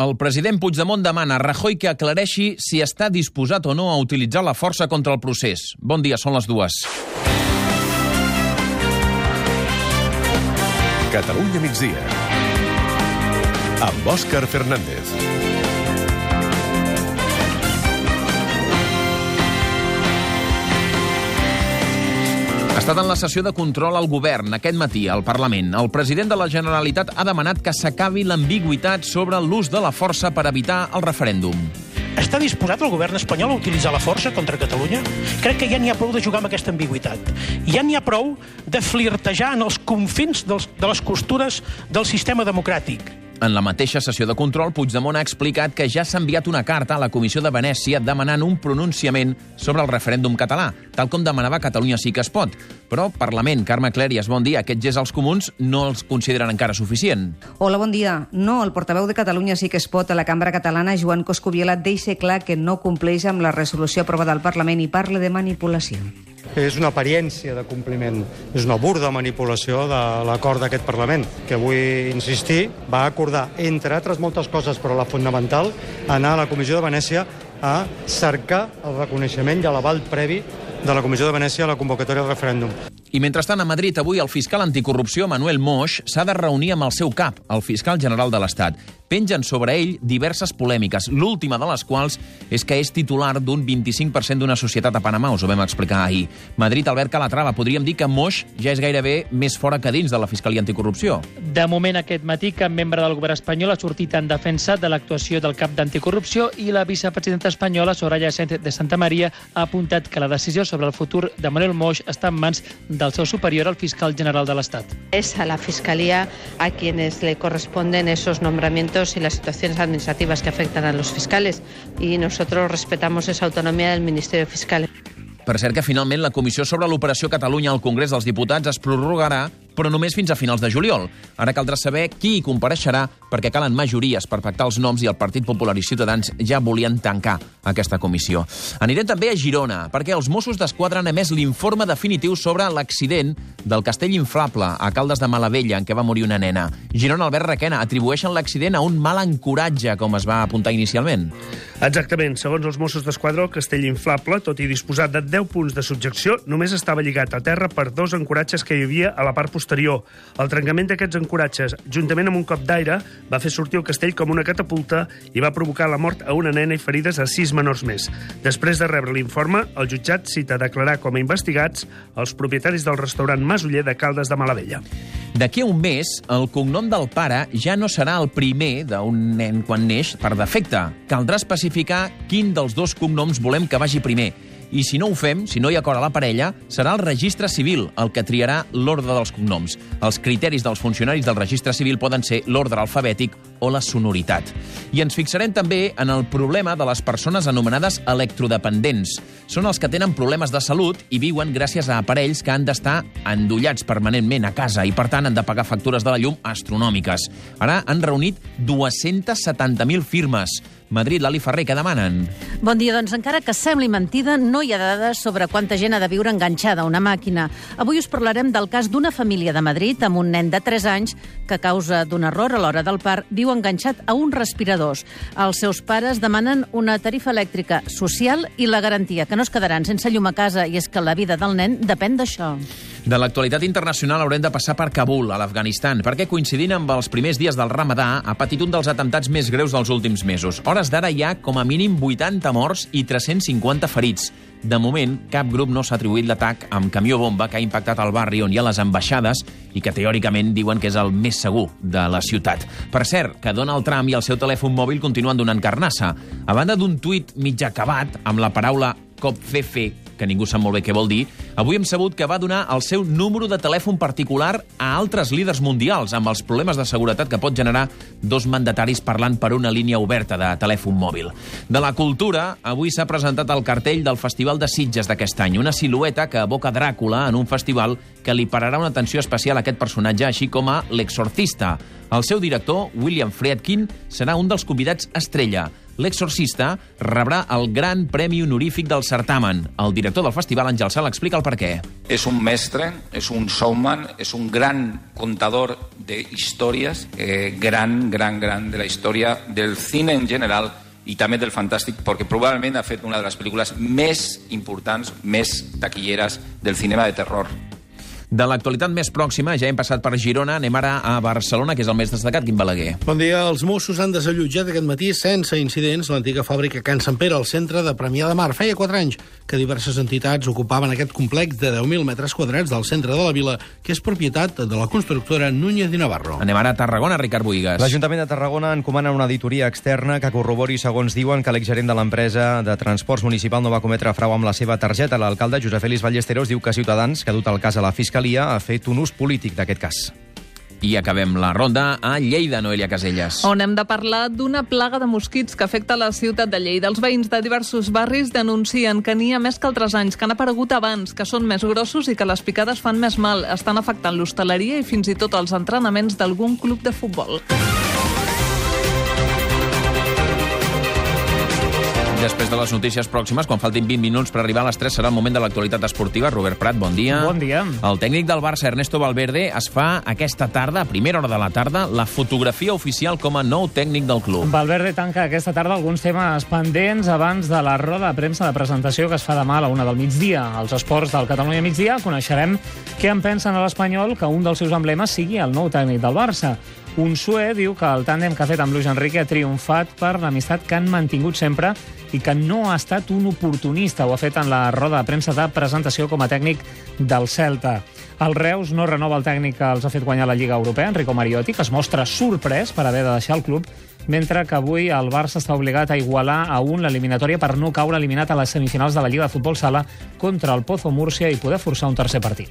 El president Puigdemont demana a Rajoy que aclareixi si està disposat o no a utilitzar la força contra el procés. Bon dia, són les dues. Catalunya migdia. Amb Òscar Fernández. Ha estat en la sessió de control al govern aquest matí al Parlament. El president de la Generalitat ha demanat que s'acabi l'ambigüitat sobre l'ús de la força per evitar el referèndum. Està disposat el govern espanyol a utilitzar la força contra Catalunya? Crec que ja n'hi ha prou de jugar amb aquesta ambigüitat. Ja n'hi ha prou de flirtejar en els confins dels, de les costures del sistema democràtic. En la mateixa sessió de control, Puigdemont ha explicat que ja s'ha enviat una carta a la Comissió de Venècia demanant un pronunciament sobre el referèndum català, tal com demanava Catalunya sí que es pot. Però Parlament, Carme Clèries, bon dia. Aquest gest als comuns no els consideren encara suficient. Hola, bon dia. No, el portaveu de Catalunya sí que es pot a la cambra catalana, Joan Coscubiela, deixa clar que no compleix amb la resolució aprovada al Parlament i parla de manipulació. És una apariència de compliment, és una burda manipulació de l'acord d'aquest Parlament, que vull insistir, va acordar, entre altres moltes coses, però la fonamental, anar a la Comissió de Venècia a cercar el reconeixement i l'aval previ de la Comissió de Venècia a la convocatòria del referèndum. I mentrestant, a Madrid, avui, el fiscal anticorrupció, Manuel Moix, s'ha de reunir amb el seu cap, el fiscal general de l'Estat. Pengen sobre ell diverses polèmiques, l'última de les quals és que és titular d'un 25% d'una societat a Panamà, us ho vam explicar ahir. Madrid, Albert Calatrava, podríem dir que Moix ja és gairebé més fora que dins de la Fiscalia Anticorrupció. De moment, aquest matí, cap membre del govern espanyol ha sortit en defensa de l'actuació del cap d'anticorrupció i la vicepresidenta espanyola, Soraya Sánchez de Santa Maria, ha apuntat que la decisió sobre el futur de Manuel Moix està en mans del seu superior, el fiscal general de l'Estat. Es a la Fiscalía a quienes le corresponden esos nombramientos y las situaciones administrativas que afectan a los fiscales y nosotros respetamos esa autonomía del Ministerio Fiscal. Per cert que finalment la comissió sobre l'operació Catalunya al Congrés dels Diputats es prorrogarà però només fins a finals de juliol. Ara caldrà saber qui hi compareixerà perquè calen majories per pactar els noms i el Partit Popular i Ciutadans ja volien tancar aquesta comissió. Anirem també a Girona, perquè els Mossos d'Esquadra han emès l'informe definitiu sobre l'accident del castell inflable a Caldes de Malavella, en què va morir una nena. Girona, Albert Requena, atribueixen l'accident a un mal ancoratge, com es va apuntar inicialment. Exactament. Segons els Mossos d'Esquadra, el castell inflable, tot i disposar de 10 punts de subjecció, només estava lligat a terra per dos ancoratges que hi havia a la part posterior. El trencament d'aquests ancoratges, juntament amb un cop d'aire, va fer sortir el castell com una catapulta i va provocar la mort a una nena i ferides a sis menors més. Després de rebre l'informe, el jutjat cita a declarar com a investigats els propietaris del restaurant Masoller de Caldes de Malavella. D'aquí a un mes, el cognom del pare ja no serà el primer d'un nen quan neix per defecte. Caldrà especificar quin dels dos cognoms volem que vagi primer. I si no ho fem, si no hi acord a la parella, serà el registre civil el que triarà l'ordre dels cognoms. Els criteris dels funcionaris del registre civil poden ser l'ordre alfabètic o la sonoritat. I ens fixarem també en el problema de les persones anomenades electrodependents. Són els que tenen problemes de salut i viuen gràcies a aparells que han d'estar endollats permanentment a casa i, per tant, han de pagar factures de la llum astronòmiques. Ara han reunit 270.000 firmes. Madrid, Lali Ferrer, què demanen? Bon dia, doncs encara que sembli mentida, no hi ha dades sobre quanta gent ha de viure enganxada a una màquina. Avui us parlarem del cas d'una família de Madrid amb un nen de 3 anys que a causa d'un error a l'hora del part viu enganxat a uns respiradors. Els seus pares demanen una tarifa elèctrica social i la garantia que no es quedaran sense llum a casa i és que la vida del nen depèn d'això. De l'actualitat internacional haurem de passar per Kabul, a l'Afganistan, perquè coincidint amb els primers dies del Ramadà ha patit un dels atemptats més greus dels últims mesos. Hores d'ara hi ha com a mínim 80 morts i 350 ferits. De moment, cap grup no s'ha atribuït l'atac amb camió-bomba que ha impactat el barri on hi ha les ambaixades i que teòricament diuen que és el més segur de la ciutat. Per cert, que Donald Trump i el seu telèfon mòbil continuen donant carnassa. A banda d'un tuit mig acabat amb la paraula COPCC, que ningú sap molt bé què vol dir, avui hem sabut que va donar el seu número de telèfon particular a altres líders mundials amb els problemes de seguretat que pot generar dos mandataris parlant per una línia oberta de telèfon mòbil. De la cultura, avui s'ha presentat el cartell del Festival de Sitges d'aquest any, una silueta que evoca Dràcula en un festival que li pararà una atenció especial a aquest personatge, així com a l'exorcista. El seu director, William Friedkin, serà un dels convidats estrella. L'exorcista rebrà el gran premi honorífic del certamen. El director del festival, Àngel Sala, explica el per què. Es un mestre, es un showman, es un gran contador de historias, eh, gran, gran, gran de la historia del cine en general i també del fantàstic, perquè probablement ha fet una de les pel·lícules més importants, més taquilleres del cinema de terror. De l'actualitat més pròxima, ja hem passat per Girona, anem ara a Barcelona, que és el més destacat, Quim Balaguer. Bon dia. Els Mossos han desallotjat aquest matí sense incidents l'antiga fàbrica Can Sant Pere, al centre de Premià de Mar. Feia quatre anys que diverses entitats ocupaven aquest complex de 10.000 metres quadrats del centre de la vila, que és propietat de la constructora Núñez i Navarro. Anem ara a Tarragona, Ricard Boigas. L'Ajuntament de Tarragona encomana una auditoria externa que corrobori, segons diuen, que l'exgerent de l'empresa de transports municipal no va cometre frau amb la seva targeta. L'alcalde Josep Félix Ballesteros diu que Ciutadans, que ha dut el cas a la Fiscalia, ha fet un ús polític d'aquest cas. I acabem la ronda a Lleida, Noelia Caselles. On hem de parlar d'una plaga de mosquits que afecta la ciutat de Lleida. Els veïns de diversos barris denuncien que n'hi ha més que altres anys, que han aparegut abans, que són més grossos i que les picades fan més mal. Estan afectant l'hostaleria i fins i tot els entrenaments d'algun club de futbol. Després de les notícies pròximes, quan faltin 20 minuts per arribar a les 3, serà el moment de l'actualitat esportiva. Robert Prat, bon dia. Bon dia. El tècnic del Barça, Ernesto Valverde, es fa aquesta tarda, a primera hora de la tarda, la fotografia oficial com a nou tècnic del club. Valverde tanca aquesta tarda alguns temes pendents abans de la roda de premsa de presentació que es fa demà a la una del migdia. Als esports del Catalunya migdia coneixerem què en pensen a l'Espanyol que un dels seus emblemes sigui el nou tècnic del Barça. Un sué diu que el tàndem que ha fet amb Luis Enrique ha triomfat per l'amistat que han mantingut sempre i que no ha estat un oportunista. Ho ha fet en la roda de premsa de presentació com a tècnic del Celta. El Reus no renova el tècnic que els ha fet guanyar la Lliga Europea, Enrico Mariotti, que es mostra sorprès per haver de deixar el club, mentre que avui el Barça està obligat a igualar a un l'eliminatòria per no caure eliminat a les semifinals de la Lliga de Futbol Sala contra el Pozo Múrcia i poder forçar un tercer partit.